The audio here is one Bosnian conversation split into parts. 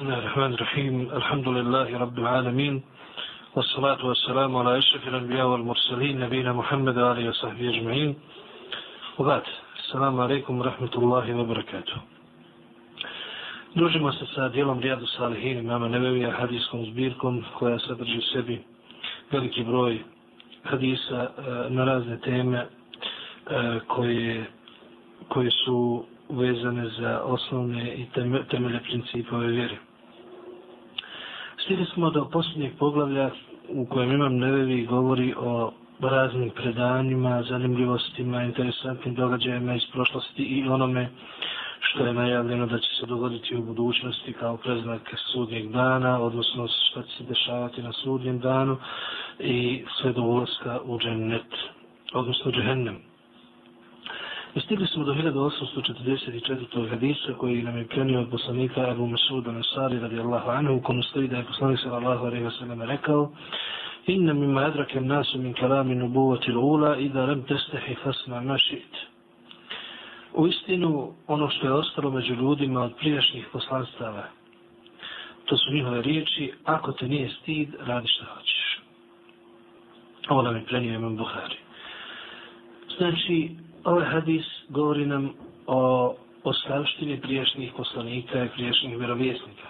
بسم الله الرحمن الرحيم الحمد لله رب العالمين والصلاة والسلام على أشرف الأنبياء والمرسلين نبينا محمد وآله وصحبه أجمعين وبعد السلام عليكم ورحمة الله وبركاته Družimo se sa dijelom Rijadu Salihin imama Nebevija hadijskom zbirkom koja sadrži u sebi veliki broj hadisa e, na razne teme e, koje, koje su vezane za osnovne i temelje principove vjere. Stigli smo do posljednjeg poglavlja u kojem imam nevevi govori o raznim predanjima, zanimljivostima, interesantnim događajima iz prošlosti i onome što je najavljeno da će se dogoditi u budućnosti kao preznak sudnjeg dana, odnosno što će se dešavati na sudnjem danu i sve do ulazka u džennet, odnosno džehennem. I stigli smo do 1844. hadisa koji nam je prenio od poslanika Abu Masuda Nasari radijallahu anhu u komu stoji da je poslanik sallallahu alaihi wa sallam rekao Inna mimma adrake nasu min kalami nubuvati l'ula i da rem testehi fasna mašit. U istinu, ono što je ostalo među ljudima od prijašnjih poslanstava, to su njihove riječi, ako te nije stid, radi što hoćeš. Ovo nam je prenio imam Buhari. Znači, ovaj hadis govori nam o ostavštini priješnjih poslanika i priješnjih vjerovjesnika.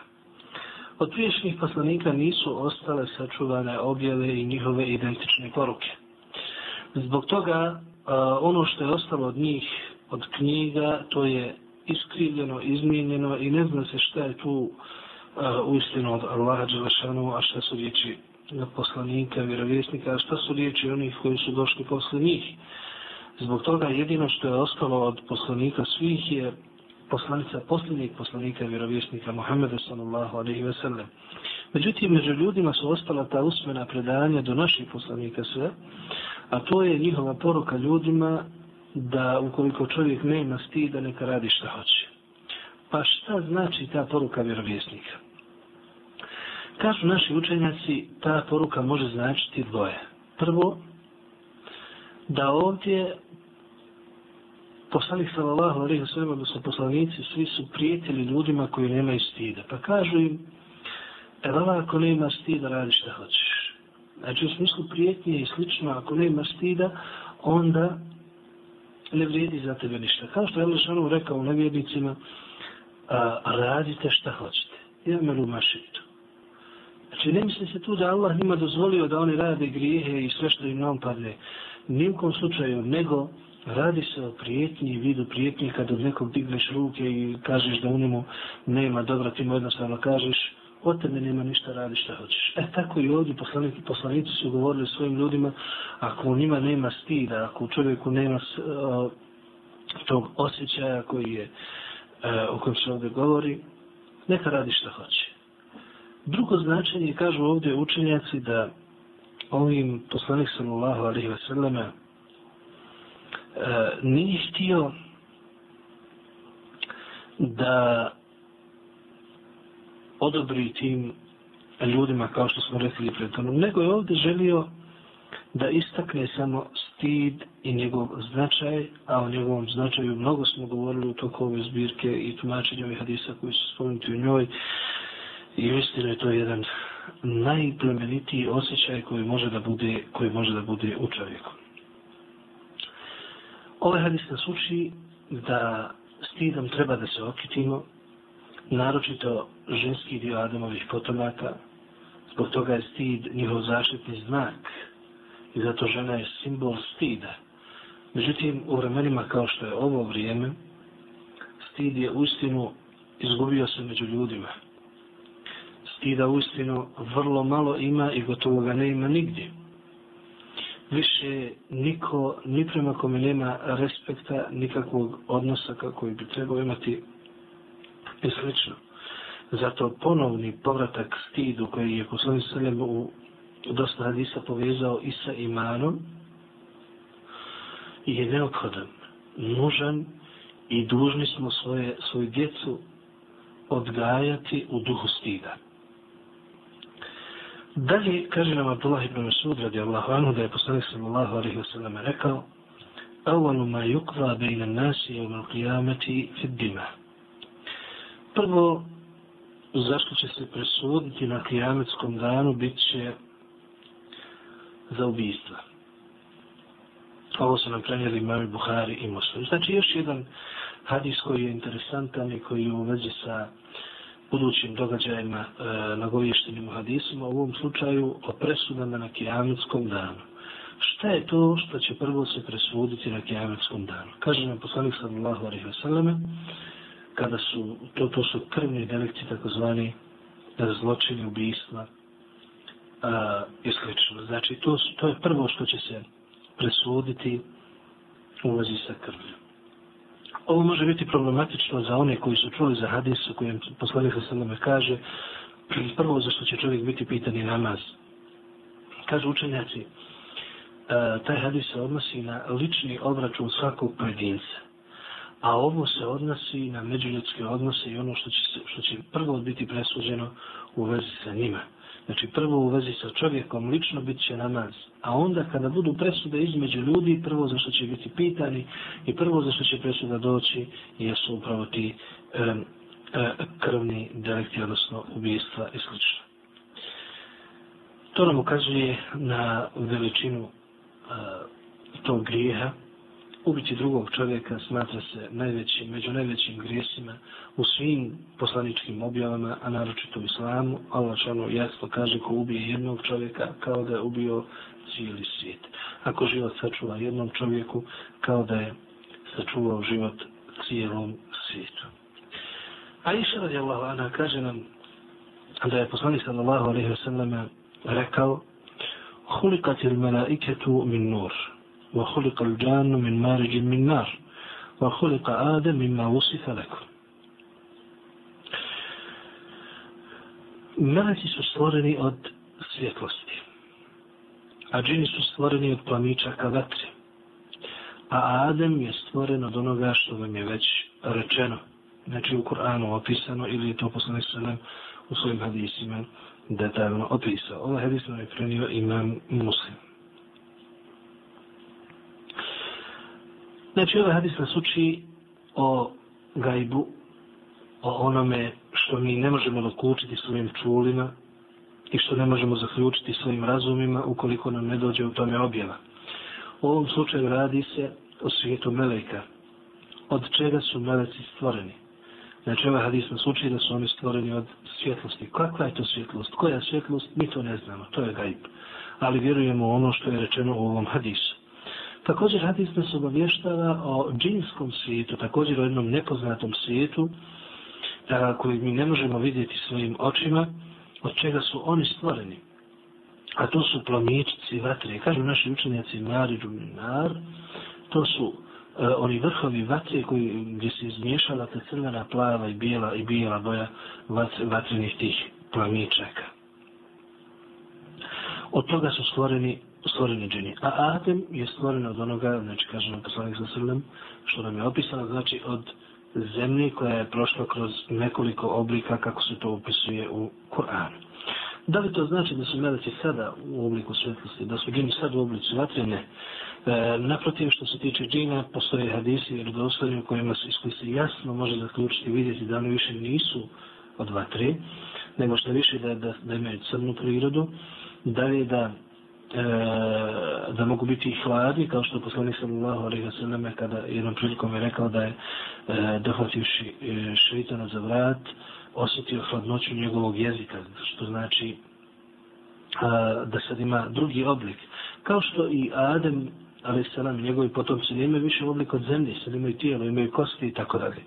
Od priješnjih poslanika nisu ostale sačuvane objave i njihove identične poruke. Zbog toga ono što je ostalo od njih, od knjiga, to je iskrivljeno, izmijenjeno i ne zna se šta je tu u istinu od Allaha Đelešanu, a šta su riječi poslanika, vjerovjesnika, a šta su riječi onih koji su došli posle njih. Zbog toga jedino što je ostalo od poslanika svih je poslanica posljednjeg poslanika vjerovjesnika Muhammeda sallallahu alaihi ve sellem. Međutim, među ljudima su ostala ta usmena predanja do naših poslanika sve, a to je njihova poruka ljudima da ukoliko čovjek ne ima stida, neka radi šta hoće. Pa šta znači ta poruka vjerovjesnika? Kažu naši učenjaci, ta poruka može značiti dvoje. Prvo, da ovdje poslanik sallallahu alejhi ve sellem odnosno poslanici svi su prijetili ljudima koji nemaju stida. Pa kažu im Evo ako nema stida, radi šta hoćeš. Znači, u smislu prijetnje i slično, ako nema stida, onda ne vrijedi za tebe ništa. Kao što je Elešanu rekao u nevjednicima, a, radite šta hoćete. Ja me rumašitu. Znači, ne misli se tu da Allah njima dozvolio da oni rade grijehe i sve što im nam padne. Nijekom slučaju, nego Radi se o prijetnji, vidu prijetnji kad od nekog digneš ruke i kažeš da u njemu nema dobra, ti mu jednostavno kažeš od tebe nema ništa, radi šta hoćeš. E tako i ovdje poslanici, poslanici su govorili svojim ljudima, ako u njima nema stida, ako u čovjeku nema uh, tog osjećaja koji je, uh, o kojem se ovdje govori, neka radi šta hoće. Drugo značenje, kažu ovdje učenjaci, da ovim poslanik sallallahu alaihi ve selleme eh, nije htio da odobri tim ljudima kao što smo rekli pred nego je ovdje želio da istakne samo stid i njegov značaj, a o njegovom značaju mnogo smo govorili u toku ove zbirke i tumačenja ovih hadisa koji su spomenuti u njoj. I uistinu je to jedan najplemenitiji osjećaj koji može da bude, koji može da bude u čovjeku. Ovaj hadis nas uči da stidom treba da se okitimo, naročito ženski dio Adamovih potomaka, zbog toga je stid njihov zaštitni znak i zato žena je simbol stida. Međutim, u vremenima kao što je ovo vrijeme, stid je uistinu izgubio se među ljudima i da uistinu vrlo malo ima i gotovo ga ne ima nigdje više niko, ni prema kome nema respekta, nikakvog odnosa kako bi trebao imati i slično. Zato ponovni povratak stidu koji je poslani Selem u dosta hadisa povezao i sa imanom je neophodan, nužan i dužni smo svoje, svoju djecu odgajati u duhu stida. Dalje kaže nam Abdullah ibn Masud radijallahu anhu da je poslanik sallallahu alaihi wa sallam rekao Awalu ma yukva bejna nasi u mal qiyamati fid dima. Prvo zašto će se presuditi na kijametskom danu bit će za ubijstva. Ovo su nam prenijeli imami Buhari i Muslim. Znači još jedan hadis koji je interesantan i koji je u vezi sa budućim događajima e, nagovještenim u hadisima, u ovom slučaju o presudama na kijametskom danu. Šta je to što će prvo se presuditi na kijametskom danu? Kaže nam poslanik sallallahu alaihi wa sallame, kada su, to, to su krvni delikti, takozvani zločini, ubijstva, a, isklično. Znači, to, to je prvo što će se presuditi u vezi sa krvnjom. Ovo može biti problematično za one koji su čuli za hadis u kojem poslanik sa nama kaže prvo zašto će čovjek biti pitan je namaz. Kažu učenjaci, e, taj hadis se odnosi na lični obračun svakog pojedinca. A ovo se odnosi na međuljudske odnose i ono što će, što će prvo biti presuđeno u vezi sa njima. Znači prvo u vezi sa čovjekom lično bit će namaz. A onda kada budu presude između ljudi, prvo za što će biti pitani i prvo za što će presuda doći jesu upravo ti e, e, krvni delikti, odnosno ubijstva i sl. To nam ukazuje na veličinu e, tog grijeha ubiti drugog čovjeka smatra se najvećim, među najvećim grijesima u svim poslaničkim objavama, a naročito u islamu. Allah šano jasno kaže ko ubije jednog čovjeka kao da je ubio cijeli svijet. Ako život sačuva jednom čovjeku kao da je sačuvao život cijelom svijetu. A iša radi Allah, ana kaže nam da je poslanik sallallahu alaihi wa sallam rekao Hulikatil melaiketu min nur. وخلق الجان من مارج من نار وخلق آدم مما وصف لكم Meleci su stvoreni od svjetlosti, a džini su stvoreni od plamičaka vatre, a Adem je stvoren od onoga što vam je već rečeno, znači u Koranu opisano ili je to poslanik sallam u svojim hadisima detaljno opisao. Ovaj Ovo hadisno je prenio imam muslim. Znači, ovaj hadis nas uči o gajbu, o onome što mi ne možemo dokučiti svojim čulima i što ne možemo zaključiti svojim razumima ukoliko nam ne dođe u tome objava. U ovom slučaju radi se o svijetu meleka. Od čega su meleci stvoreni? Znači, ovaj hadis nas uči da su oni stvoreni od svjetlosti. Kakva je to svjetlost? Koja svjetlost? Mi to ne znamo. To je gajb. Ali vjerujemo u ono što je rečeno u ovom hadisu. Također hadis nas obavještava o džinskom svijetu, također o jednom nepoznatom svijetu a, koji mi ne možemo vidjeti svojim očima, od čega su oni stvoreni. A to su plamičci vatre. Kažu naši učenjaci Mari Džuminar, to su a, e, oni vrhovi vatre koji, gdje se izmiješala ta crvena, plava i bijela i bijela boja vatrenih tih plamičaka. Od toga su stvoreni stvoreni džini. A Adem je stvoren od onoga, znači kažemo poslanik sa srlem, što nam je opisano, znači od zemlje koja je prošla kroz nekoliko oblika kako se to opisuje u Koranu. Da li to znači da su meleci sada u obliku svjetlosti, da su džini sada u obliku vatre? Ne. E, naprotiv što se tiče džina, postoje hadisi ili dostojni u kojima se, koji se jasno može zaključiti i vidjeti da oni više nisu od vatre, nego što više da, da, da imaju crnu prirodu, da li da e, da mogu biti i hladni, kao što poslanik sallallahu alaihi wa sallam kada jednom prilikom je rekao da je e, dohvativši e, šeitana za vrat, osjetio hladnoću njegovog jezika, što znači a, da sad ima drugi oblik. Kao što i Adem, ali salam, njegovi potomci ne imaju više oblik od zemlje, sad imaju tijelo, imaju kosti i tako dalje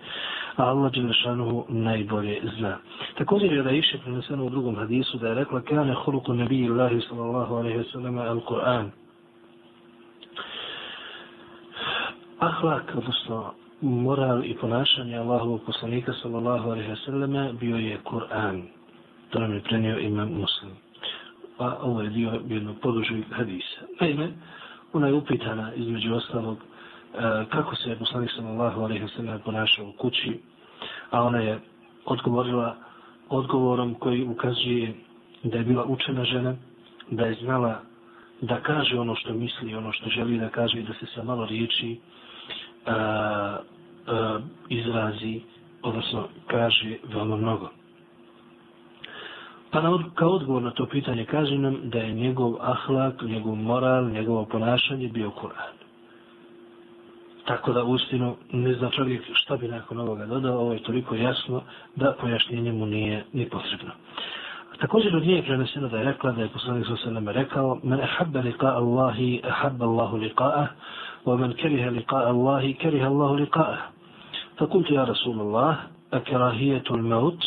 a Allah Đelešanuhu najbolje zna. Također je da iše preneseno u drugom hadisu da je rekla kane huluku nebiji Allahi sallallahu alaihi wa sallam al-Quran. Ahlak, odnosno moral i ponašanje Allahovog poslanika sallallahu alaihi wa sallam bio je Kur'an. To nam je prenio imam muslim. A ovo je dio jednog podužeg hadisa. Naime, ona je upitana između ostalog E, kako se je poslanik sallallahu alejhi ve sellem ponašao u kući, a ona je odgovorila odgovorom koji ukazuje da je bila učena žena, da je znala da kaže ono što misli, ono što želi da kaže i da se sa malo riječi a, a, izrazi, odnosno kaže veoma mnogo. Pa na, kao odgovor na to pitanje kaže nam da je njegov ahlak, njegov moral, njegovo ponašanje bio Kur'an. Tako da uistinu ne zna čovjek šta bi nakon ovoga dodao, ovo je toliko jasno da pojašnjenje mu nije ni potrebno. Također od nje je preneseno da je rekla da je poslanik sa sveme rekao Men ahabba liqa Allahi, ahabba Allahu liqa'a, wa men keriha liqa'a Allahi, keriha Allahu liqa'a. Fakultu ja Rasulullah, a kerahijetul maut,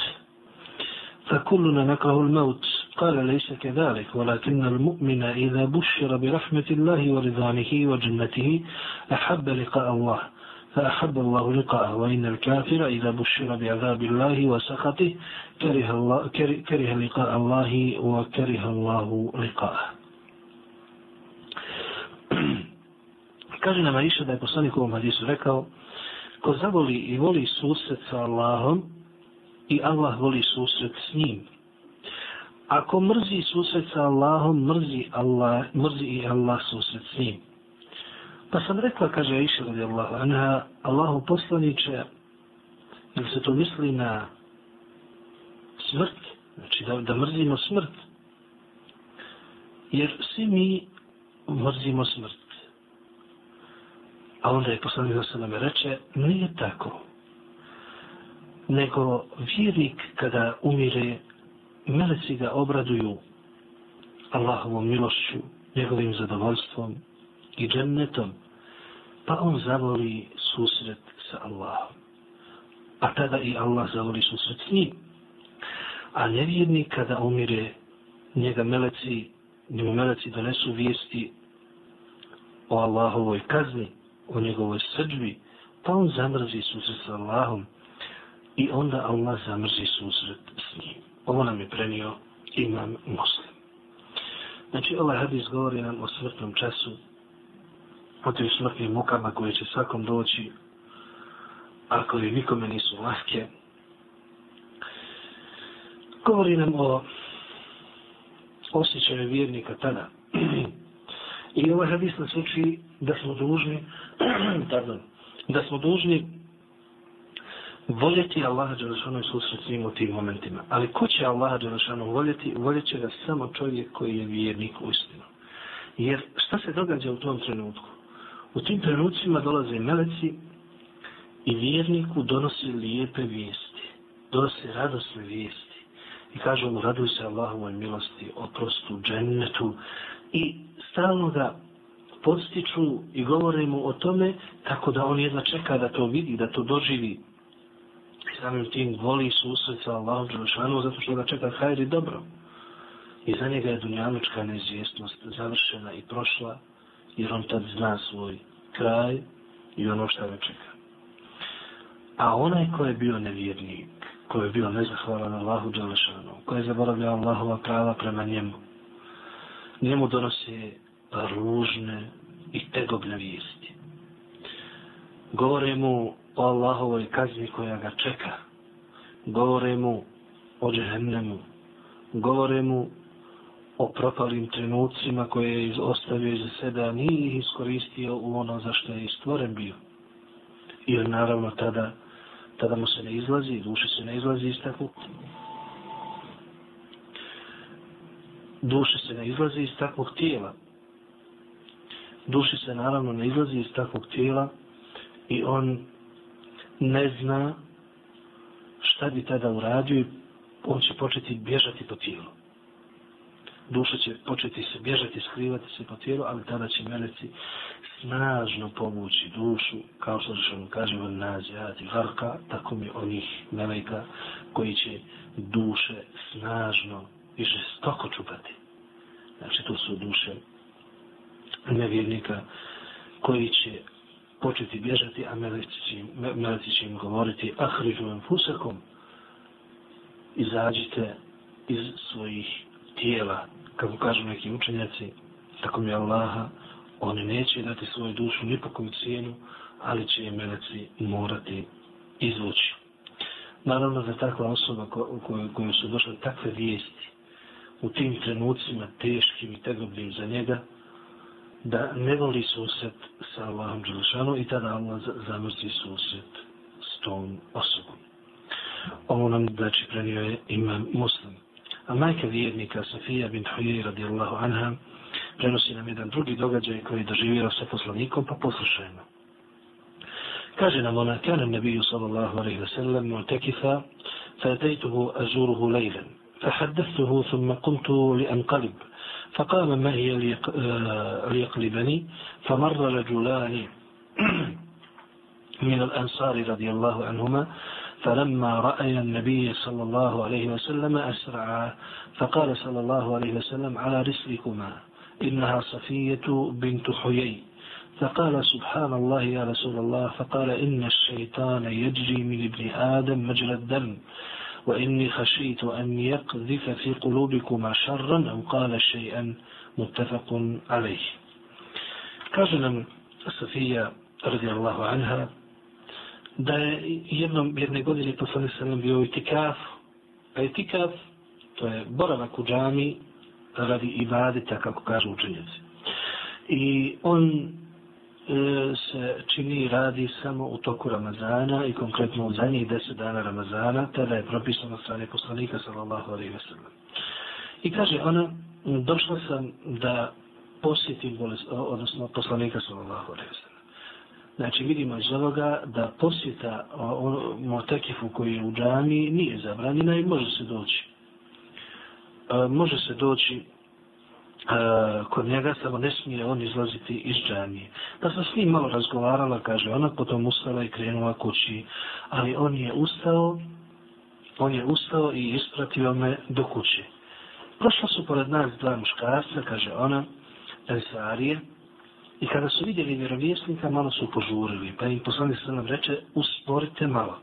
fakulluna nekrahul maut. قال ليس كذلك ولكن المؤمن إذا بشر برحمة الله ورضوانه وجنته أحب لقاء الله فأحب الله لقاءه وإن الكافر إذا بشر بعذاب الله وسخطه كره, الله كره لقاء الله وكره الله لقاءه Kaže nam Aisha da je poslanik u ovom hadisu rekao ko zavoli i voli susret sa Allahom i Allah voli susret s njim. Ako mrzi susret sa Allahom, mrzi, Allah, mrzi i Allah susret s njim. Pa sam rekla, kaže Aisha radi Allahu anha, Allahu poslaniće, ili se to misli na smrt, znači da, da mrzimo smrt. Jer svi mi mrzimo smrt. A onda je poslanik da se nam reče, nije tako. Nego vjernik kada umire, meleci ga obraduju Allahovom milošću, njegovim zadovoljstvom i džennetom, pa on zavoli susret sa Allahom. A tada i Allah zavoli susret s njim. A nevjernik kada umire, njega meleci, njemu meleci donesu vijesti o Allahovoj kazni, o njegovoj srđbi, pa on zamrzi susret sa Allahom i onda Allah zamrzi susret s njim. Ovo nam je prenio imam muslim. Znači, ovaj hadis govori nam o smrtnom času, o tim smrtnim mukama koje će svakom doći, ako li nikome nisu lahke. Govori nam o osjećaju vjernika tada. I ovaj hadis nas uči da smo dužni, pardon, da smo dužni voljeti Allaha Đelešanu i susret svim u tim momentima. Ali ko će Allaha Đelešanu voljeti? Voljet će ga samo čovjek koji je vjernik u istinu. Jer šta se događa u tom trenutku? U tim trenucima dolaze meleci i vjerniku donosi lijepe vijesti. Donosi radosne vijesti. I kažu mu, raduj se Allahovoj milosti, oprostu, džennetu. I stalno ga podstiču i govore mu o tome tako da on jedna čeka da to vidi, da to doživi. Samim tim voli susret sa Allahom Đelešanu zato što ga čeka hajri dobro. I za njega je dunjanučka neizvjesnost završena i prošla jer on tad zna svoj kraj i ono što ga čeka. A onaj ko je bio nevjernik, ko je bio nezahvalan Allahu Đelešanu, ko je zaboravljao Allahova prava prema njemu, njemu donosi ružne i tegobne vijesti. Govore mu o Allahovoj kazni koja ga čeka. Govore mu o džehennemu. Govore mu o propalim trenucima koje je ostavio iza sebe, a nije ih iskoristio u ono za što je stvoren bio. Jer naravno tada, tada mu se ne izlazi, duše se ne izlazi iz takvog duše se ne izlazi iz takvog tijela. Duše se naravno ne izlazi iz takvog tijela i on ne zna šta bi tada uradio i on će početi bježati po tijelu. Duša će početi se bježati, skrivati se po tijelu, ali tada će meleci snažno povući dušu, kao što što mu kaže on nazijati varka, tako mi onih meleka koji će duše snažno i žestoko čupati. Znači, to su duše nevjernika koji će početi bježati, a meleci će im govoriti ahrižu enfusakom, izađite iz svojih tijela, kako kažu neki učenjaci, tako mi Allaha, oni neće dati svoju dušu ni po koju cijenu, ali će je meleci morati izvući. Naravno da takva osoba ko, ko, koju su došle takve vijesti, u tim trenucima teškim i tegobnim za njega, da ne voli susret sa Allahom Đelešanu i tada Allah zamrsti susret s tom osobom. Ovo nam znači prenio je imam muslim. A majka vjernika Safija bin Huyri radijallahu anha prenosi nam jedan drugi događaj koji je doživjela sa poslanikom pa poslušajmo. Kaže nam ona, kana nebiju sallallahu alaihi wa sallam mu'tekifa, fa tejtuhu azuruhu lejlen, fa haddestuhu thumma kumtu li. فقام معي ليقلبني فمر رجلان من الأنصار رضي الله عنهما فلما رأي النبي صلى الله عليه وسلم أسرعا فقال صلى الله عليه وسلم على رسلكما إنها صفية بنت حيي. فقال سبحان الله يا رسول الله فقال إن الشيطان يجري من ابن آدم مجرى الدم. وإني خشيت أن يقذف في قلوبكما شرا أو قال شيئا متفق عليه كاجنا صفية رضي الله عنها da je jednom, jedne godine poslanik sallam bio itikaf, a itikaf to je boravak u džami radi ibadeta, kako kažu učenjaci. I on e, E, se čini radi samo u toku Ramazana i konkretno u zadnjih deset dana Ramazana, tada je propisano strane poslanika sallallahu alaihi wa sallam. I kaže ona, došla sam da posjetim bolest, odnosno poslanika sallallahu alaihi wa sallam. Znači vidimo iz ovoga da posjeta Motekifu koji je u džami nije zabranjena i može se doći. E, može se doći E, kod njega, samo ne smije on izlaziti iz džamije. Da sam s njim malo razgovarala, kaže ona, potom ustala i krenula kući. Ali on je ustao, on je ustao i ispratio me do kuće. Prošla su pored nas dva muškarca, kaže ona, Ensarije, I kada su vidjeli vjerovjesnika, malo su požurili, pa im poslanik se nam reče, usporite malo.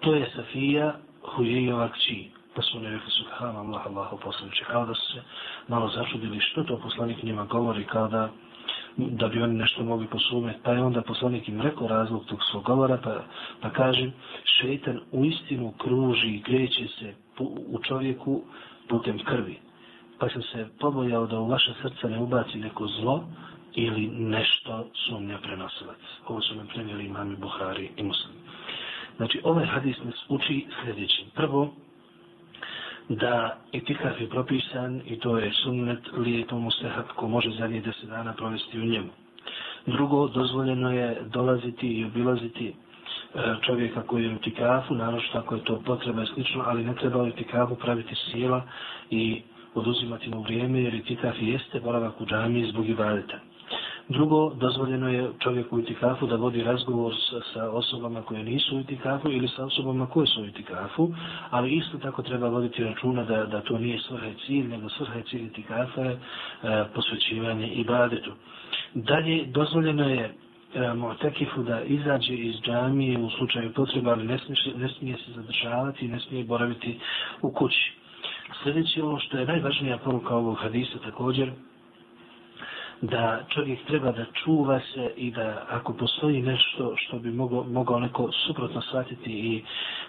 To je Safija Hujejova kći. Pa su oni rekli, subhanallah, Allah, Allah, poslaniče, kao da su se malo začudili što to poslanik njima govori, kao da, da bi oni nešto mogli posumeti. Pa je onda poslanik im rekao razlog tog svog govora, pa, pa kaže, šeitan u istinu kruži i kreće se u čovjeku putem krvi. Pa sam se pobojao da u vaše srce ne ubaci neko zlo, ili nešto sumnja prenosilac. Ovo su nam prenijeli imami Buhari i Muslim. Znači, ovaj hadis nas uči sljedećim. Prvo, da itikaf je propisan i to je sunnet lijetom mustahab ko može zadnjih deset dana provesti u njemu. Drugo, dozvoljeno je dolaziti i obilaziti e, čovjeka koji je u tikafu, naravno ako je to potreba i slično, ali ne treba u tikafu praviti sila i oduzimati mu vrijeme jer itikaf jeste boravak u džami zbog ibadeta. Drugo, dozvoljeno je čovjeku u itikafu da vodi razgovor sa, sa osobama koje nisu u itikafu ili sa osobama koje su u itikafu, ali isto tako treba voditi računa da, da to nije svrha cilj, nego svrha cilj itikafa je e, posvećivanje i badetu. Dalje, dozvoljeno je e, Mu'takifu da izađe iz džamije u slučaju potreba, ali ne smije, ne smije se zadržavati i ne smije boraviti u kući. Sljedeće ono što je najvažnija poruka ovog hadisa također, da čovjek treba da čuva se i da ako postoji nešto što bi mogao, mogao neko suprotno shvatiti i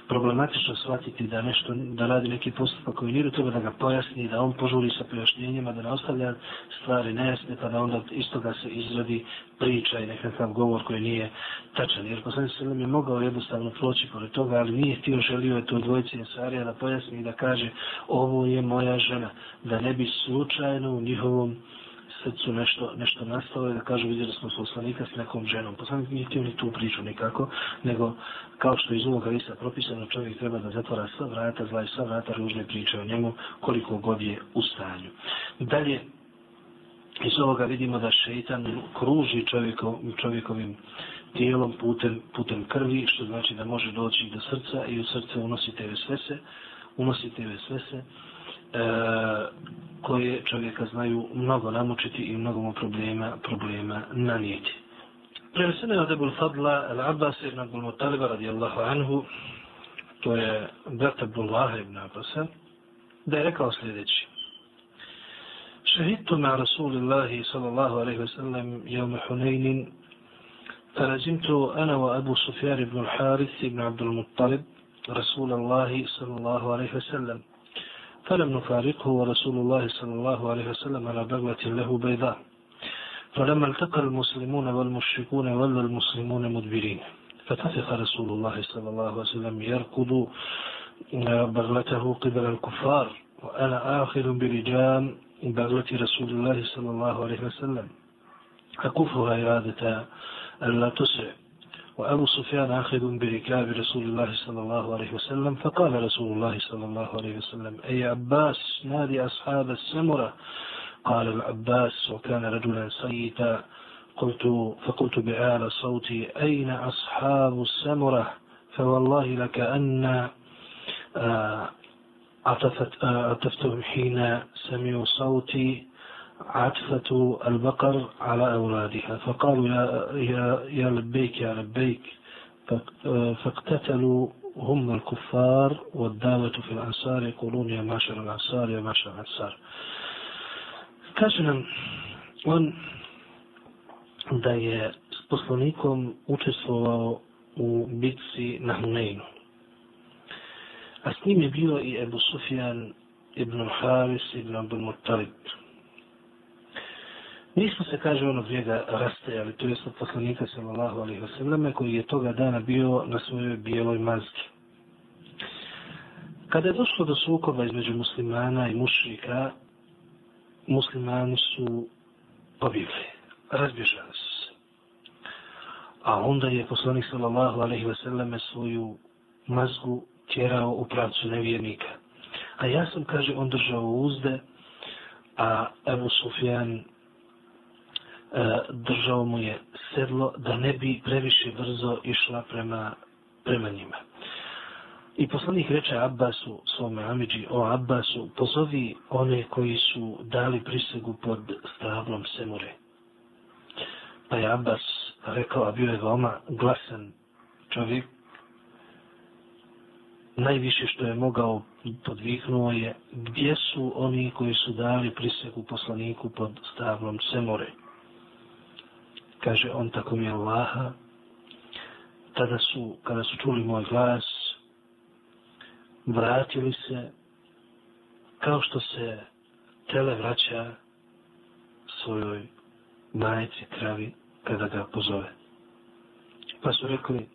problematično shvatiti da nešto da radi neki postupak koji nije treba da ga pojasni da on požuri sa pojašnjenjima da ne ostavlja stvari nejasne pa da onda isto da se izradi priča i nekakav govor koji nije tačan. Jer poslanik se je mogao jednostavno proći pored toga ali nije htio želio je to dvojice Ensarija da pojasni i da kaže ovo je moja žena. Da ne bi slučajno u njihovom mjesecu nešto, nešto nastalo i da kažu vidjeli smo poslanika s nekom ženom. Poslanik nije htio ni tu priču nikako, nego kao što iz ovoga visa propisano čovjek treba da zatvara sva vrata, zla i sva vrata ružne priče o njemu koliko god je u stanju. Dalje, iz ovoga vidimo da šeitan kruži čovjeko, čovjekovim tijelom putem, putem krvi, što znači da može doći do srca i u srce unosi te vesvese, unosi te vesvese, e, koje čovjeka znaju mnogo namučiti i mnogo mu problema, problema nanijeti. Prenesene od Ebul Fadla, Al-Abbas ibn Abul Mutaliba radijallahu anhu, to je brat Abdullah ibn Abbasa, da je rekao sljedeći. Šehidtu ma Rasulillahi sallallahu alaihi ve sellem jevm Hunaynin, فرزمتُ أنا وأبو سفيان بن الحارث بن عبد المطلب رسول الله صلى الله عليه وسلم فلم نفارقه ورسول الله صلى الله عليه وسلم على بغلة له بيضاء. فلما التقى المسلمون والمشركون ولى المسلمون مدبرين. فتفق رسول الله صلى الله عليه وسلم يركض بغلته قبل الكفار. وأنا آخذ برجال بغلة رسول الله صلى الله عليه وسلم. أكفها إرادة ألا تسرع. وأبو سفيان آخذ بركاب رسول الله صلى الله عليه وسلم فقال رسول الله صلى الله عليه وسلم أي عباس نادي أصحاب السمرة؟ قال العباس وكان رجلا سيتا قلت فقلت بآل صوتي أين أصحاب السمرة؟ فوالله لكأن آه، آه، عطفتهم حين سمعوا صوتي عطفة البقر على أولادها فقالوا يا, يا, يا لبيك يا لبيك فاقتتلوا هم الكفار والدعوة في الأنصار يقولون يا معشر الأنصار يا معشر الأنصار كاشنا on da je s poslanikom učestvovao u bitci na Huneinu. A s njim je bio i Ebu Sufjan ibn Haris ibn Abdul Muttalib. Nismo se, kaže, ono njega rastajali, to je od poslanika sallallahu alaihi wa koji je toga dana bio na svojoj bijeloj mazgi. Kada je došlo do sukoba između muslimana i mušrika, muslimani su pobjegli, razbježali su se. A onda je poslanik sallallahu alaihi wa sallam svoju mazgu tjerao u pravcu nevjernika. A ja sam, kaže, on držao uzde, a Ebu Sufjan E, držao mu je sedlo da ne bi previše brzo išla prema, prema njima. I poslanik reče Abbasu, svome Amidži, o Abbasu, pozovi one koji su dali prisegu pod stablom Semure. Pa je Abbas rekao, a bio je veoma glasan čovjek, najviše što je mogao podviknuo je gdje su oni koji su dali prisegu poslaniku pod stablom Semore. Kaže on tako mi je Allaha, tada su, kada su čuli moj glas, vratili se kao što se tele vraća svojoj majici travi kada ga pozove. Pa su rekli,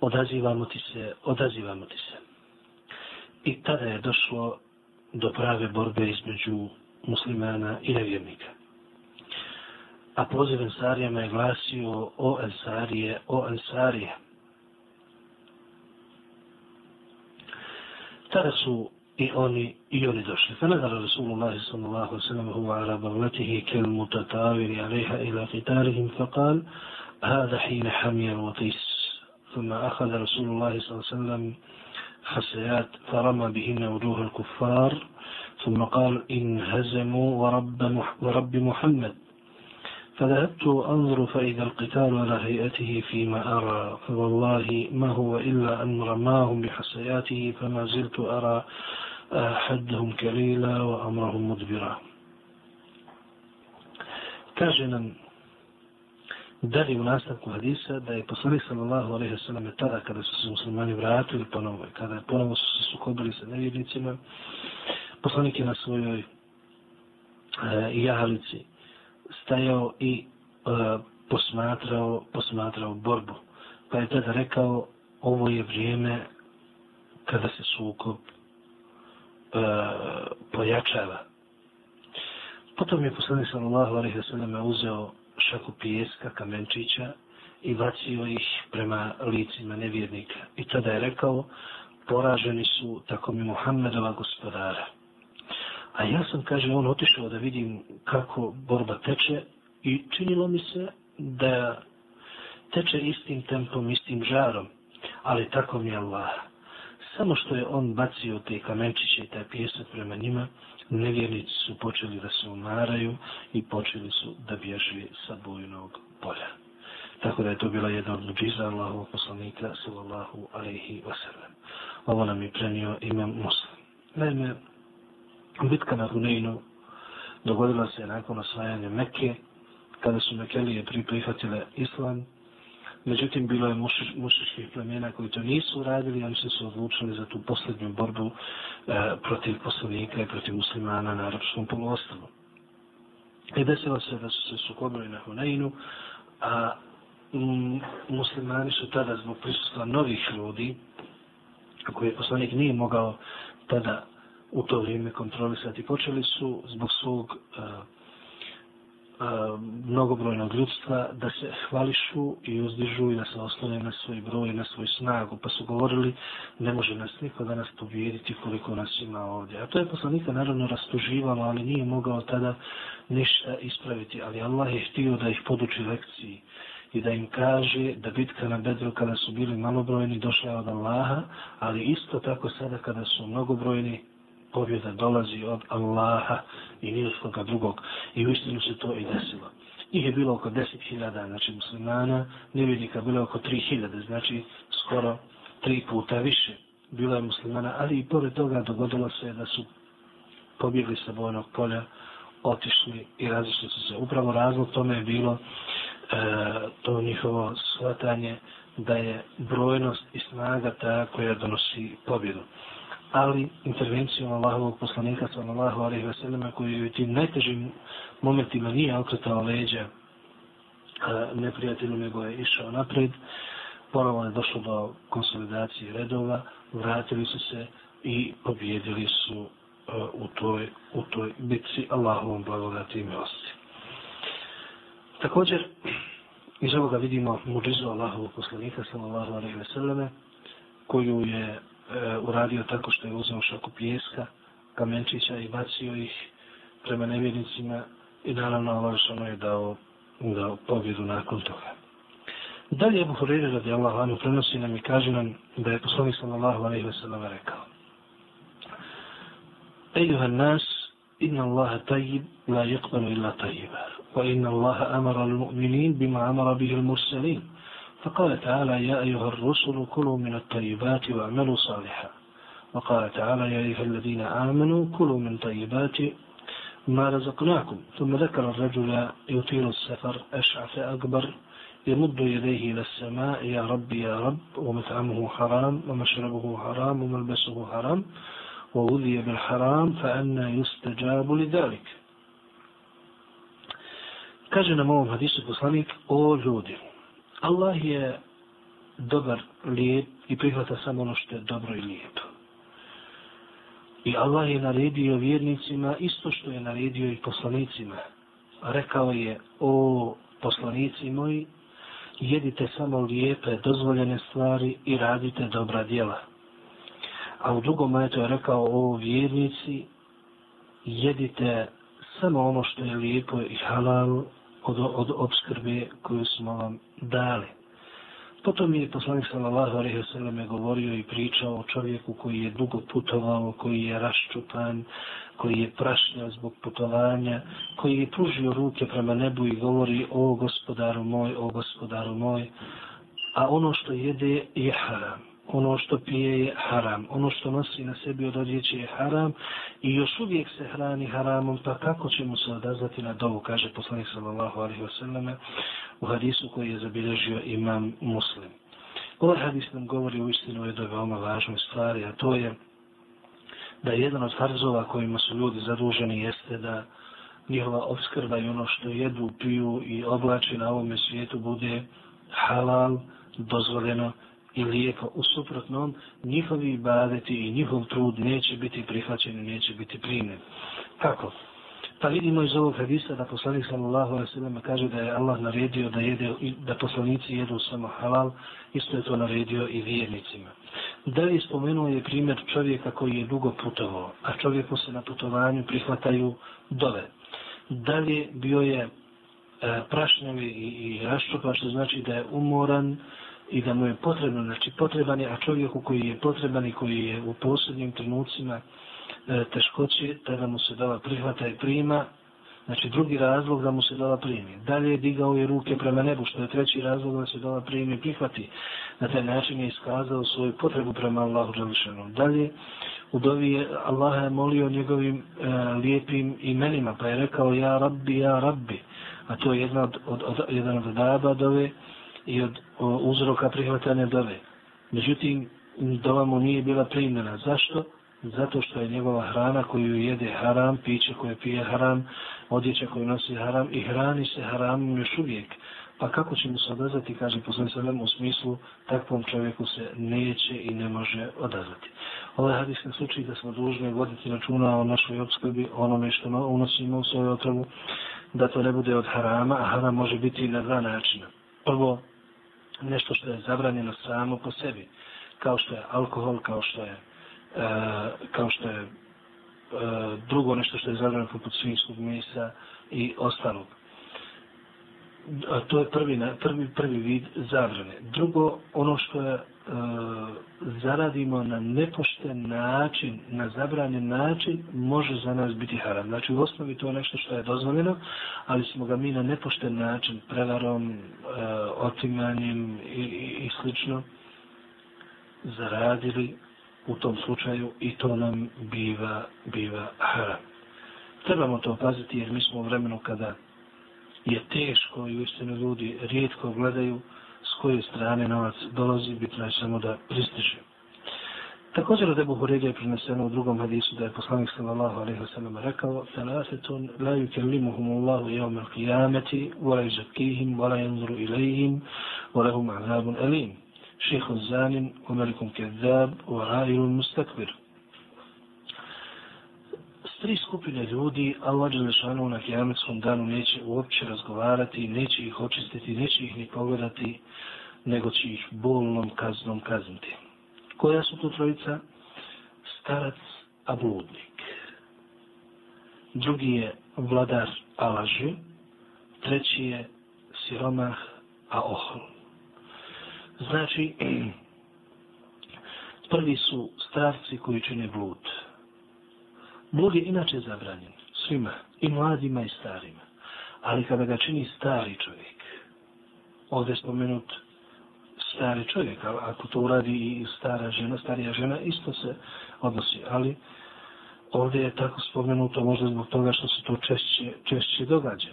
odazivamo ti se, odazivamo ti se. I tada je došlo do prave borbe između muslimana i nevjernika a poziv Ensarija me je glasio o Ensarije, o Ensarije. Tada su i oni i oni došli. Fa nadara Rasulullah sallallahu sallam u araba vletihi kel mutatavini aleha ila qitarihim fa kal hada hina hamijan vatis. Thumma akhada Rasulullah sallallahu sallam حسيات فرمى بهن وجوه الكفار ثم قال إن هزموا ورب, ورب محمد فذهبت أنظر فإذا القتال على هيئته فيما أرى فوالله ما هو إلا أن رماهم بحسياته فما زلت أرى آه، حدهم كليلا وأمرهم مدبرا. كاجنا دغي مناسك وحديثة داي بصري صلى الله عليه وسلم ترى كذا سوسي مسلمان براتو البنوة كذا البنوة سوسي سكوبلي سنوية لتما بصريك نسوية آه، يهالتي stajao i e, posmatrao posmatrao borbu pa je tada rekao ovo je vrijeme kada se sukob e, pojačava potom je poslanik sallallahu alejhi ve sellem uzeo šaku pijeska, kamenčića i bacio ih prema licima nevjernika. I tada je rekao, poraženi su tako mi Muhammedova gospodara. A ja sam, kaže, on otišao da vidim kako borba teče i činilo mi se da teče istim tempom, istim žarom, ali tako mi je Allah. Samo što je on bacio te kamenčiće i taj pijesak prema njima, nevjernici su počeli da se umaraju i počeli su da bježi sa bojnog polja. Tako da je to bila jedna od muđiza Allahovog poslanika, sallallahu alaihi wasallam. Ovo nam je prenio imam muslim. Naime, bitka na Huneinu dogodila se nakon osvajanja Mekke, kada su Mekelije prihvatile islam, Međutim, bilo je mušičkih plemena koji to nisu uradili, ali su se odlučili za tu posljednju borbu e, protiv poslanika i protiv muslimana na arapskom poluostavu. I desilo se da su se sukobili na Huneinu, a m, muslimani su tada zbog prisustva novih ljudi, koje poslanik nije mogao tada u to vrijeme kontrolisati. Počeli su zbog svog uh, mnogobrojnog ljudstva da se hvališu i uzdižu i da se oslone na svoj broj i na svoju snagu. Pa su govorili ne može nas niko da nas pobijediti koliko nas ima ovdje. A to je poslanika naravno rastuživalo, ali nije mogao tada ništa ispraviti. Ali Allah je htio da ih poduči lekciji i da im kaže da bitka na Bedru kada su bili malobrojni došla od Allaha, ali isto tako sada kada su mnogobrojni pobjeda dolazi od Allaha i nijeskoga drugog. I u istinu se to i desilo. Ih je bilo oko 10.000, znači muslimana, nevjednika bilo oko 3.000, znači skoro tri puta više. Bilo je muslimana, ali i pored toga dogodilo se da su pobjegli sa bojnog polja, otišli i razišli su se. Upravo razlog tome je bilo e, to njihovo shvatanje da je brojnost i snaga ta koja donosi pobjedu ali intervencijom Allahovog poslanika sallallahu alejhi ve selleme koji u tim najtežim momentima nije okretao leđa e, neprijatelju nego je išao napred ponovo je došlo do konsolidacije redova vratili su se i pobjedili su e, u toj, u toj bitci Allahovom blagodati i milosti. Također, iz ovoga vidimo muđizu Allahovog poslanika sallallahu alejhi ve selleme koju je e, uradio tako što je uzeo šaku pijeska, kamenčića i bacio ih prema nevjernicima i naravno Allah je dao, dao pobjedu nakon toga. Dalje Ebu Hureyre radi Allah vanu prenosi nam i kaže nam da je poslanik sallallahu alaihi wa sallam rekao Ejuha nas, inna Allaha tajib, la yakbalu illa tajiba. Wa inna Allaha amara al-mu'minin bima amara bihi al-mursalin. فقال تعالى يا أيها الرسل كلوا من الطيبات واعملوا صالحا. وقال تعالى يا أيها الذين آمنوا كلوا من طيبات ما رزقناكم. ثم ذكر الرجل يطيل السفر أشعث أكبر يمد يديه إلى السماء يا رب يا رب ومطعمه حرام ومشربه حرام وملبسه حرام ووذي بالحرام فأنا يستجاب لذلك. Kaže nam ovom hadisu poslanik, o Allah je dobar, lijep i prihvata samo ono što je dobro i lijepo. I Allah je naredio vjernicima isto što je naredio i poslanicima. Rekao je, o poslanici moji, jedite samo lijepe, dozvoljene stvari i radite dobra djela. A u drugom majetu je rekao, o vjernici, jedite samo ono što je lijepo i halal od, od obskrbe koju smo vam dali. Potom je poslanik sallallahu alejhi ve sellem govorio i pričao o čovjeku koji je dugo putovao, koji je raščupan, koji je prašnjao zbog putovanja, koji je pružio ruke prema nebu i govori o gospodaru moj, o gospodaru moj, a ono što jede je haram ono što pije je haram, ono što nosi na sebi od odjeće je haram i još uvijek se hrani haramom, pa kako ćemo se odazvati na dovu, kaže poslanik sallallahu alaihi wasallam u hadisu koji je zabilježio imam muslim. Ovaj hadis nam govori u istinu o jednoj veoma važnoj stvari, a to je da jedan od farzova kojima su ljudi zaduženi jeste da njihova obskrba i ono što jedu, piju i oblači na ovome svijetu bude halal, dozvoljeno i lijepo. U suprotnom, njihovi ibadeti i njihov trud neće biti prihvaćeni, neće biti primjen. Kako? Pa vidimo iz ovog hadisa da poslanik sallallahu alaihi sallam kaže da je Allah naredio da, jede, da poslanici jedu samo halal, isto je to naredio i vjernicima. Da li spomenuo je primjer čovjeka koji je dugo putovao, a čovjeku se na putovanju prihvataju dove. Da li bio je e, prašnjavi i, i raščupa, što znači da je umoran, i da mu je potrebno, znači potreban je, a čovjeku koji je potreban i koji je u posljednjim trenucima e, teškoći, tada mu se dala prihvata i prima, znači drugi razlog da mu se dala primi. Dalje je digao je ruke prema nebu, što je treći razlog da se dala primi i prihvati. Na taj način je iskazao svoju potrebu prema Allahu Đališanom. Dalje, u dovi je, Allah je molio njegovim e, lijepim imenima, pa je rekao ja rabbi, ja rabbi, a to je jedna od, od, od, jedan od daba dove, i od uzroka prihvatanja dove. Međutim, dova mu nije bila primljena. Zašto? Zato što je njegova hrana koju jede haram, piće koje pije haram, odjeća koju nosi haram i hrani se haramom još uvijek. Pa kako će mu se odazvati, kaže poslednji sallam, u smislu takvom čovjeku se neće i ne može odazvati. Ovaj hadis nas uči da smo dužni voditi računa o našoj obskrbi, onome što unosimo u svoju otrovu, da to ne bude od harama, a haram može biti na dva načina. Prvo, nešto što je zabranjeno samo po sebi, kao što je alkohol, kao što je, e, kao što je e, drugo nešto što je zabranjeno poput svinjskog mesa i ostalog a to je prvi, prvi, prvi vid zabrane. Drugo, ono što je, E, zaradimo na nepošten način, na zabranjen način, može za nas biti haram. Znači, u osnovi to je nešto što je dozvoljeno, ali smo ga mi na nepošten način, prevarom, e, otimanjem i, i, i slično, zaradili u tom slučaju i to nam biva, biva haram. Trebamo to paziti jer mi smo u vremenu kada je teško i uistinu ljudi rijetko gledaju koje strane novac dolazi, bitno je samo da pristiže. Također od Ebu Hoređa je prineseno u drugom hadisu da je poslanik sallallahu alaihi wa sallam rekao Thalathetun la yukellimuhum Allahu jevme qiyameti wa la yuzakihim wa la yanzuru ilaihim wa lahum azabun alim. Šehu zanin, umelikum kezzab, wa ra'ilun mustakbir tri skupine ljudi Allah Đelešanu na kijametskom danu neće uopće razgovarati, neće ih očistiti, neće ih ni pogledati, nego će ih bolnom kaznom kazniti. Koja su to trojica? Starac, a bludnik. Drugi je vladar, a laži. Treći je siromah, a ohol. Znači, prvi su starci koji čine blud. Blud je inače zabranjen svima, i mladima i starima. Ali kada ga čini stari čovjek, ovdje je spomenut stari čovjek, ali ako to uradi i stara žena, starija žena, isto se odnosi. Ali ovdje je tako spomenuto možda zbog toga što se to češće, češće događa.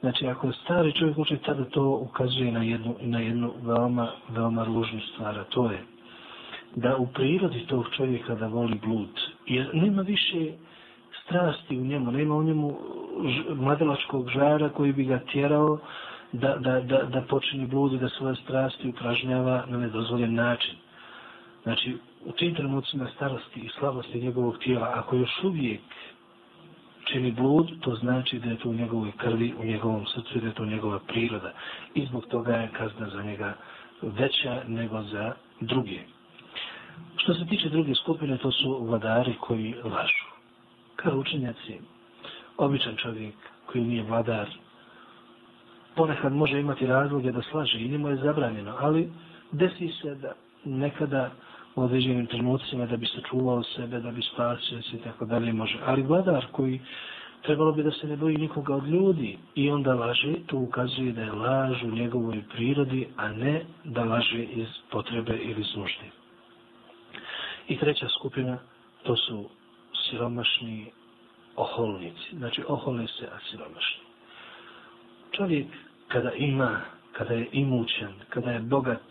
Znači, ako je stari čovjek uči, tada to ukazuje na jednu, na jednu veoma, veoma ružnu stvar, a to je da u prirodi tog čovjeka da voli blud, jer nema više strasti u njemu, nema u njemu mladelačkog žara koji bi ga tjerao da, da, da, da počinje blud da svoje strasti upražnjava na nedozvoljen način. Znači, u tim trenucima starosti i slabosti njegovog tijela, ako još uvijek čini blud, to znači da je to u njegovoj krvi, u njegovom srcu, da je to njegova priroda. I zbog toga je kazna za njega veća nego za druge. Što se tiče druge skupine, to su vladari koji lažu. Kao učenjaci, običan čovjek koji nije vladar, ponekad može imati razloge da slaže i njemu je zabranjeno, ali desi se da nekada u određenim trenucima da bi se čuvao sebe, da bi spasio se i tako dalje može. Ali vladar koji trebalo bi da se ne boji nikoga od ljudi i onda laže, to ukazuje da je laž u njegovoj prirodi, a ne da laže iz potrebe ili službe. I treća skupina, to su siromašni oholnici. Znači, ohole se, a siromašni. Čovjek, kada ima, kada je imućan, kada je bogat,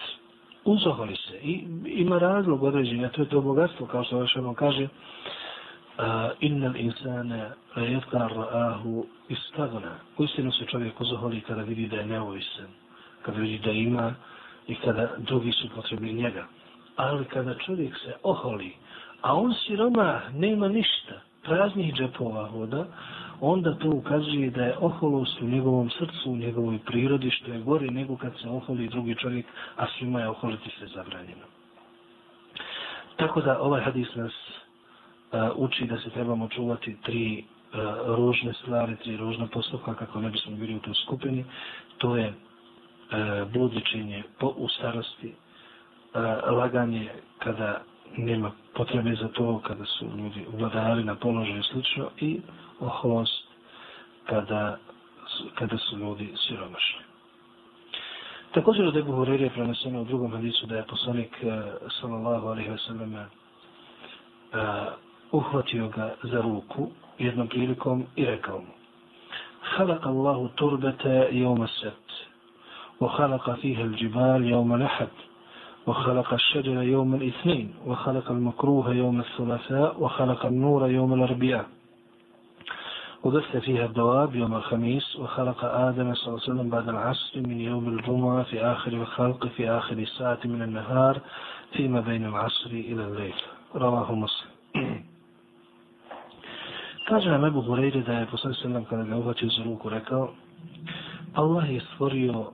uzoholi se i ima razlog određenja, a to je to bogatstvo, kao što vaš ono kaže, uh, innal insane rejetkar ahu istagna. Uistinu se čovjek uzoholi kada vidi da je neovisan, kada vidi da ima i kada drugi su potrebni njega ali kada čovjek se oholi, a on siroma nema ništa, praznih džepova voda, onda to ukazuje da je oholost u njegovom srcu, u njegovoj prirodi, što je gori nego kad se oholi drugi čovjek, a svima je oholiti se zabranjeno. Tako da ovaj hadis nas uh, uči da se trebamo čuvati tri uh, ružne stvari, tri ružne postupka, kako ne bismo bili u toj skupini. To je e, uh, bludičenje po, u starosti, laganje kada nema potrebe za to, kada su ljudi vladari na položaju i slično, i oholost kada, kada su ljudi siromašni. Također od Ebu Hurir je preneseno u drugom hadisu da je poslanik e, sallallahu alaihi wa sallam e, uhvatio ga za ruku jednom prilikom i rekao mu خلق الله تربة يوم السبت وخلق فيها الجبال يوم الأحد وخلق الشجر يوم الاثنين وخلق المكروه يوم الثلاثاء وخلق النور يوم الأربعاء وبث فيها الدواب يوم الخميس وخلق آدم صلى الله عليه وسلم بعد العصر من يوم الجمعة في آخر الخلق في آخر الساعة من النهار fima bejnu asri ila lejl. Ravahu muslim. Kaže Ebu Hureyre da je posle se nam kada ga uhvatio za ruku rekao Allah je stvorio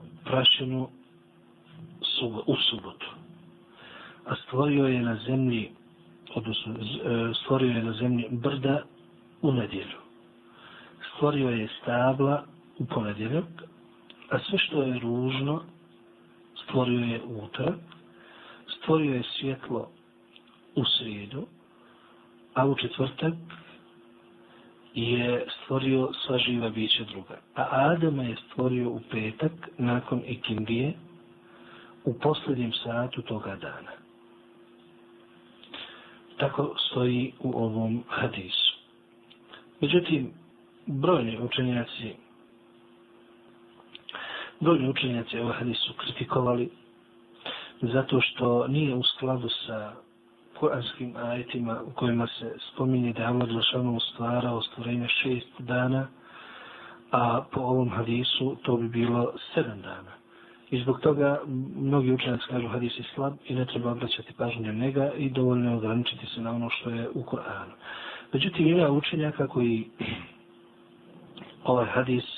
u subotu. A stvorio je na zemlji odnosno e, stvorio je na zemlji brda u nedjelju. Stvorio je stabla u ponedjeljak, a sve što je ružno stvorio je utorak, stvorio je svjetlo u srijedu, a u četvrtak je stvorio sva živa bića druga. A Adama je stvorio u petak nakon ikindije u posljednjem satu toga dana. Tako stoji u ovom hadisu. Međutim, brojni učenjaci brojni učenjaci ovaj hadis su kritikovali zato što nije u skladu sa kuranskim ajetima u kojima se spominje da je Allah Đelšanu stvarao stvorenje šest dana, a po ovom hadisu to bi bilo sedam dana. I zbog toga mnogi učenjaci kažu hadis je slab i ne treba obraćati pažnju njega i dovoljno je ograničiti se na ono što je u Koranu. Međutim, ima učenjaka koji ovaj hadis e,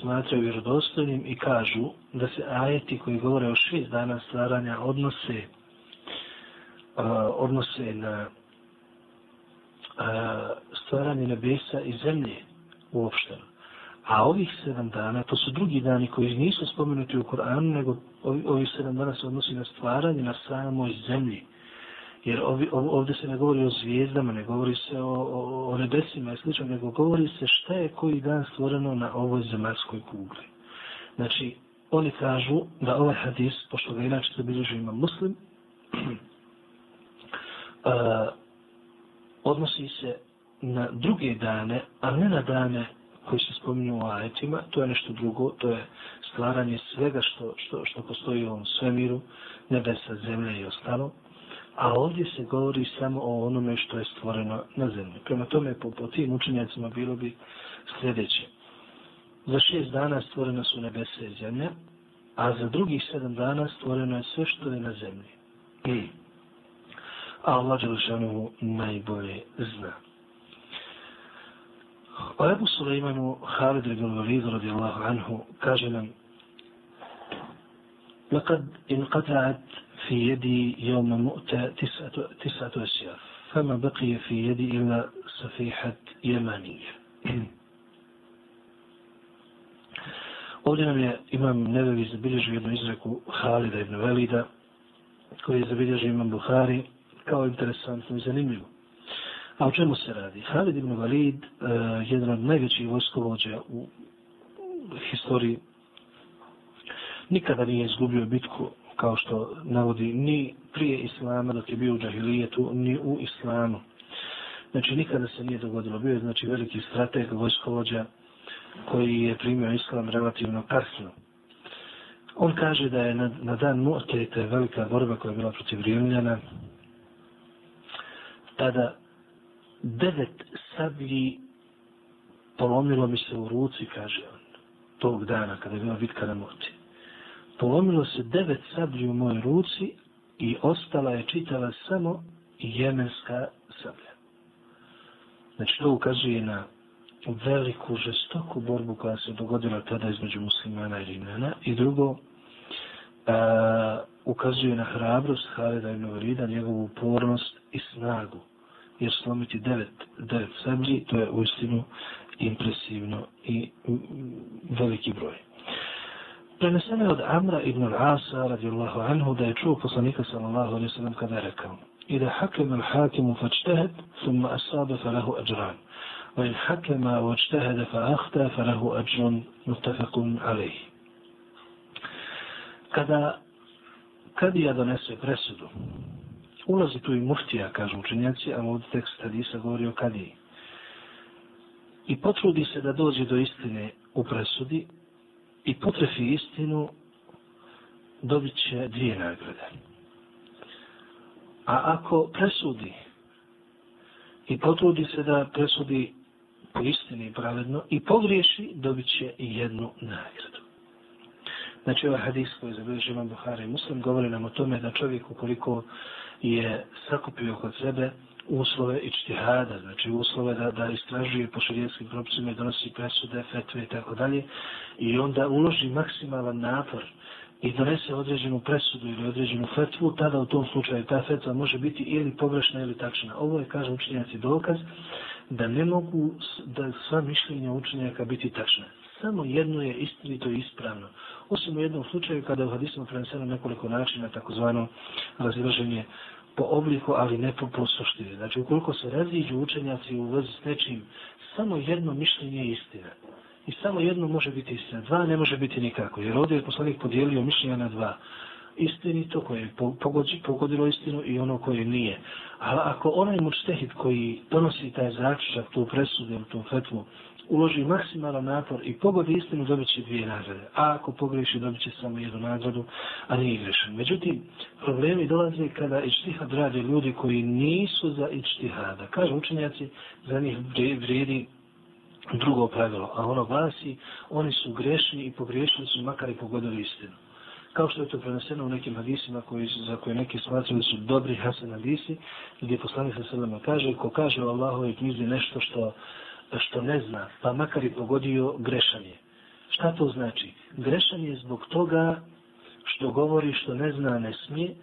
smatraju vjerodostojnim i kažu da se ajeti koji govore o šest dana stvaranja odnose e, odnose na e, stvaranje nebesa i zemlje uopšteno A ovih sedam dana, to su drugi dani koji nisu spomenuti u Koranu, nego ovi, ovih sedam dana se odnosi na stvaranje na samoj zemlji. Jer ovi, ovdje se ne govori o zvijezdama, ne govori se o, o, o nebesima i slično, nego govori se šta je koji dan stvoreno na ovoj zemaljskoj kugli. Znači, oni kažu da ovaj hadis, pošto ga inače se ima muslim, uh, odnosi se na druge dane, a ne na dane koji se spominju u ajetima, to je nešto drugo, to je stvaranje svega što, što, što postoji u ovom svemiru, nebesa, zemlje i ostalo a ovdje se govori samo o onome što je stvoreno na zemlji. Prema tome, po, po tim učenjacima bilo bi sljedeće. Za šest dana stvorena su nebese i zemlja, a za drugih sedam dana stvoreno je sve što je na zemlji. I, a Allah Đelšanovu najbolje zna. O Ebu Suleimanu, Halid ibn Walid radijallahu anhu, kaže nam لقد انقطعت في يدي يوم مؤتى تسعة, تسعة أسياف فما بقي في يدي إلا صفيحة يمانية Ovdje nam je imam Nevevi zabilježio jednu izreku Halida ibn Velida, koji je zabilježio imam Buhari, kao interesantno i zanimljivo. A o čemu se radi? Halid ibn Valid, uh, e, jedan od najvećih vojskovođa u historiji, nikada nije izgubio bitku kao što navodi, ni prije islama dok je bio u džahilijetu, ni u islamu. Znači, nikada se nije dogodilo. Bio je, znači, veliki strateg, vojskovođa, koji je primio islam relativno kasno. On kaže da je na, na dan Mu'te, to je velika borba koja je bila protiv Rimljana, tada devet sablji polomilo mi se u ruci, kaže on, tog dana kada je bila bitka na Mu'te polomilo se devet sablji u mojoj ruci i ostala je čitava samo jemenska sablja. Znači to ukazuje na veliku, žestoku borbu koja se dogodila tada između muslimana i rimljana. I drugo, a, ukazuje na hrabrost Halida i Novorida, njegovu upornost i snagu. Jer slomiti devet, devet sablji, to je uistinu impresivno i veliki broj. Preneseno je od Amra ibn al-Asa radijallahu anhu da je čuo poslanika sallallahu alaihi sallam kada je rekao Ida hakem al-hakimu fačtehed, thumma asabe fa lahu ajran. Wa in hakema vačtehede fa ahta fa lahu ajrun mutafakun alaihi. Kada kadija donese presudu, ulazi tu i muftija, kažu učenjaci, a ovdje tekst hadisa govori o kadiji. I potrudi se da dođe do istine u presudi, i potrefi istinu, dobit će dvije nagrade. A ako presudi i potrudi se da presudi po istini pravedno i pogriješi, dobit će jednu nagradu. Znači ovaj hadis koji zabilježi imam Buhari i Muslim govori nam o tome da čovjek ukoliko je sakupio kod sebe uslove i čtihada, znači uslove da, da istražuje po šarijetskim propisima i donosi presude, fetve i tako dalje, i onda uloži maksimalan napor i donese određenu presudu ili određenu fetvu, tada u tom slučaju ta fetva može biti ili pogrešna ili tačna. Ovo je, kaže učenjaci, dokaz da ne mogu da sva mišljenja učenjaka biti tačna. Samo jedno je istinito i ispravno. Osim u jednom slučaju kada u hadismu preneseno nekoliko načina, takozvano razilaženje po obliku, ali ne po, po suštini. Znači, ukoliko se raziđu učenjaci u vezi s nečim, samo jedno mišljenje je istina. I samo jedno može biti istina. Dva ne može biti nikako. Jer ovdje je poslanik podijelio mišljenja na dva. Istinito koje je pogodilo istinu i ono koje nije. A ako onaj mučtehid koji donosi taj zaključak, tu presudu tu fetvu, uloži maksimalan napor i pogodi istinu, dobit će dvije nagrade. A ako pogreši, dobit će samo jednu nagradu, a nije grešan. Međutim, problemi dolaze kada ičtihad rade ljudi koji nisu za ičtihada. Kažu učenjaci, za njih vrijedi drugo pravilo, a ono glasi, oni su grešni i pogriješili su makar i pogodili istinu. Kao što je to preneseno u nekim hadisima koji, za koje neki smatrali su dobri hasan hadisi, gdje poslanik sa sredama kaže, ko kaže u Allahove knjizi nešto što što ne zna, pa makar i pogodio grešan je. Šta to znači? Grešan je zbog toga što govori što ne zna, ne smije,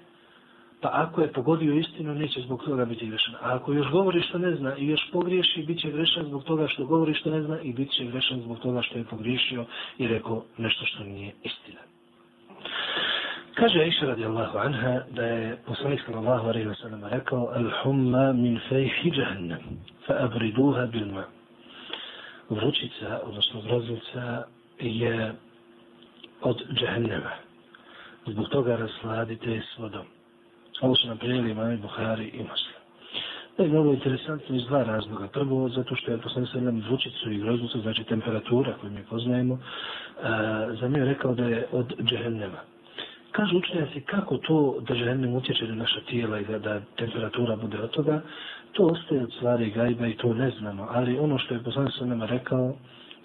pa ako je pogodio istinu, neće zbog toga biti grešan. A ako još govori što ne zna i još pogriješi, bit će grešan zbog toga što govori što ne zna i bit će grešan zbog toga što je pogriješio i rekao nešto što nije istina. Kaže Aisha radijallahu anha da je poslanik sallallahu alaihi wa sallam rekao Al-humma min fejhi jahannam fa abriduha bil ma' vrućica, odnosno groznica, je od džehennema. Zbog toga rasladite s vodom. Ovo su nam prijeli imami Buhari i Muslim. To je mnogo interesantno iz dva razloga. Prvo, zato što je poslan se nam vrućicu i groznicu, znači temperatura koju mi poznajemo, a, za mene je rekao da je od džehennema. Kažu učenjaci kako to da džehennem utječe na naša tijela i da, da temperatura bude od toga, to ostaje od stvari gajba i to ne znamo, ali ono što je poslanik sa nama rekao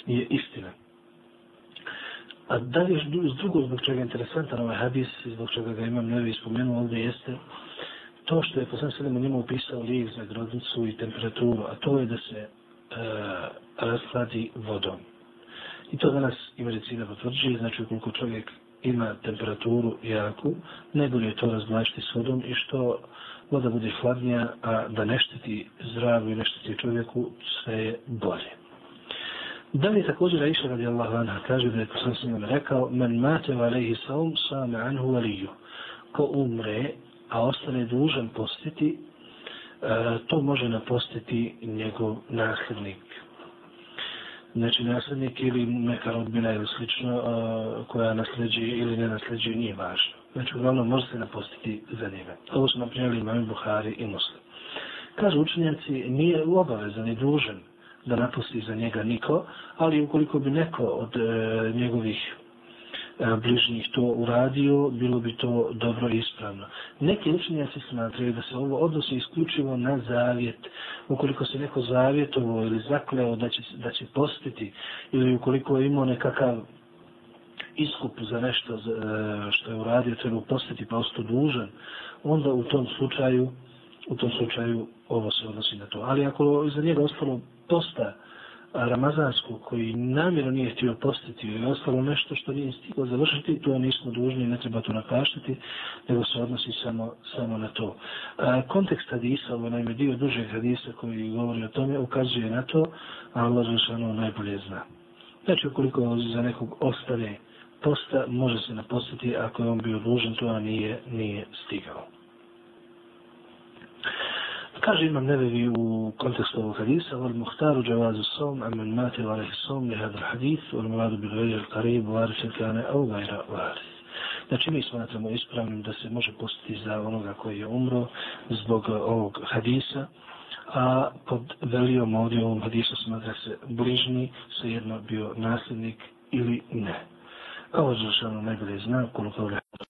je istina. A da li je drugo zbog čega je interesantan ovaj hadis zbog čega ga imam nevi spomenuo ovdje jeste to što je poslanik sa nama njemu upisao lijek za grodnicu i temperaturu, a to je da se e, raskladi vodom. I to danas i medicina potvrđuje, znači ukoliko čovjek ima temperaturu jaku, najbolje je to razmlačiti s vodom i što voda bude hladnija, a da ne šteti zdravlju i ne šteti čovjeku, sve je bolje. Da li također Aisha radi Allah anha kaže da je poslan sam rekao men mate va lehi saum same anhu valiju. Ko umre, a ostane dužan postiti, e, to može napostiti njegov nasljednik. Znači nasljednik ili neka rodbina ili slično koja nasljeđuje ili ne nasljeđuje nije važno. Znači, uglavnom, može se napostiti za njega. Ovo su naprijeli imami Buhari i Muslim. Kažu učenjaci, nije obavezan i dužan da napusti za njega niko, ali ukoliko bi neko od e, njegovih E, bližnjih to uradio, bilo bi to dobro i ispravno. Neki učenjaci smatraju da se ovo odnosi isključivo na zavjet. Ukoliko se neko zavjetovo ili zakleo da će, da će postiti ili ukoliko je imao nekakav iskup za nešto e, što je uradio, treba postiti pa ostao dužan, onda u tom slučaju u tom slučaju ovo se odnosi na to. Ali ako za njega ostalo posta ramazansku koji namjerno nije htio postiti ili ostalo nešto što nije stiglo završiti, to nismo dužni, ne treba to nakaštiti, nego se odnosi samo, samo na to. A, kontekst hadisa, ovo naime dio dužeg hadisa koji govori o tome, ukazuje na to, a Allah Žešano najbolje zna. Znači, ukoliko za nekog ostane posta može se napostiti ako je on bio dužan, to a nije, nije stigao kaže imam nevevi u kontekstu ovog hadisa, vol muhtaru džavazu som, amen mati varehi som, lihadu hadis, vol muradu bil veđer karibu, varešen kane, au gajra varehi. Znači mi smatramo ispravnim da se može postiti za onoga koji je umro zbog eh, ovog hadisa, a pod velijom ovdje ovom hadisu smatra se bližni, svejedno bio nasljednik ili ne. Ovo je zašto ono najbolje zna, koliko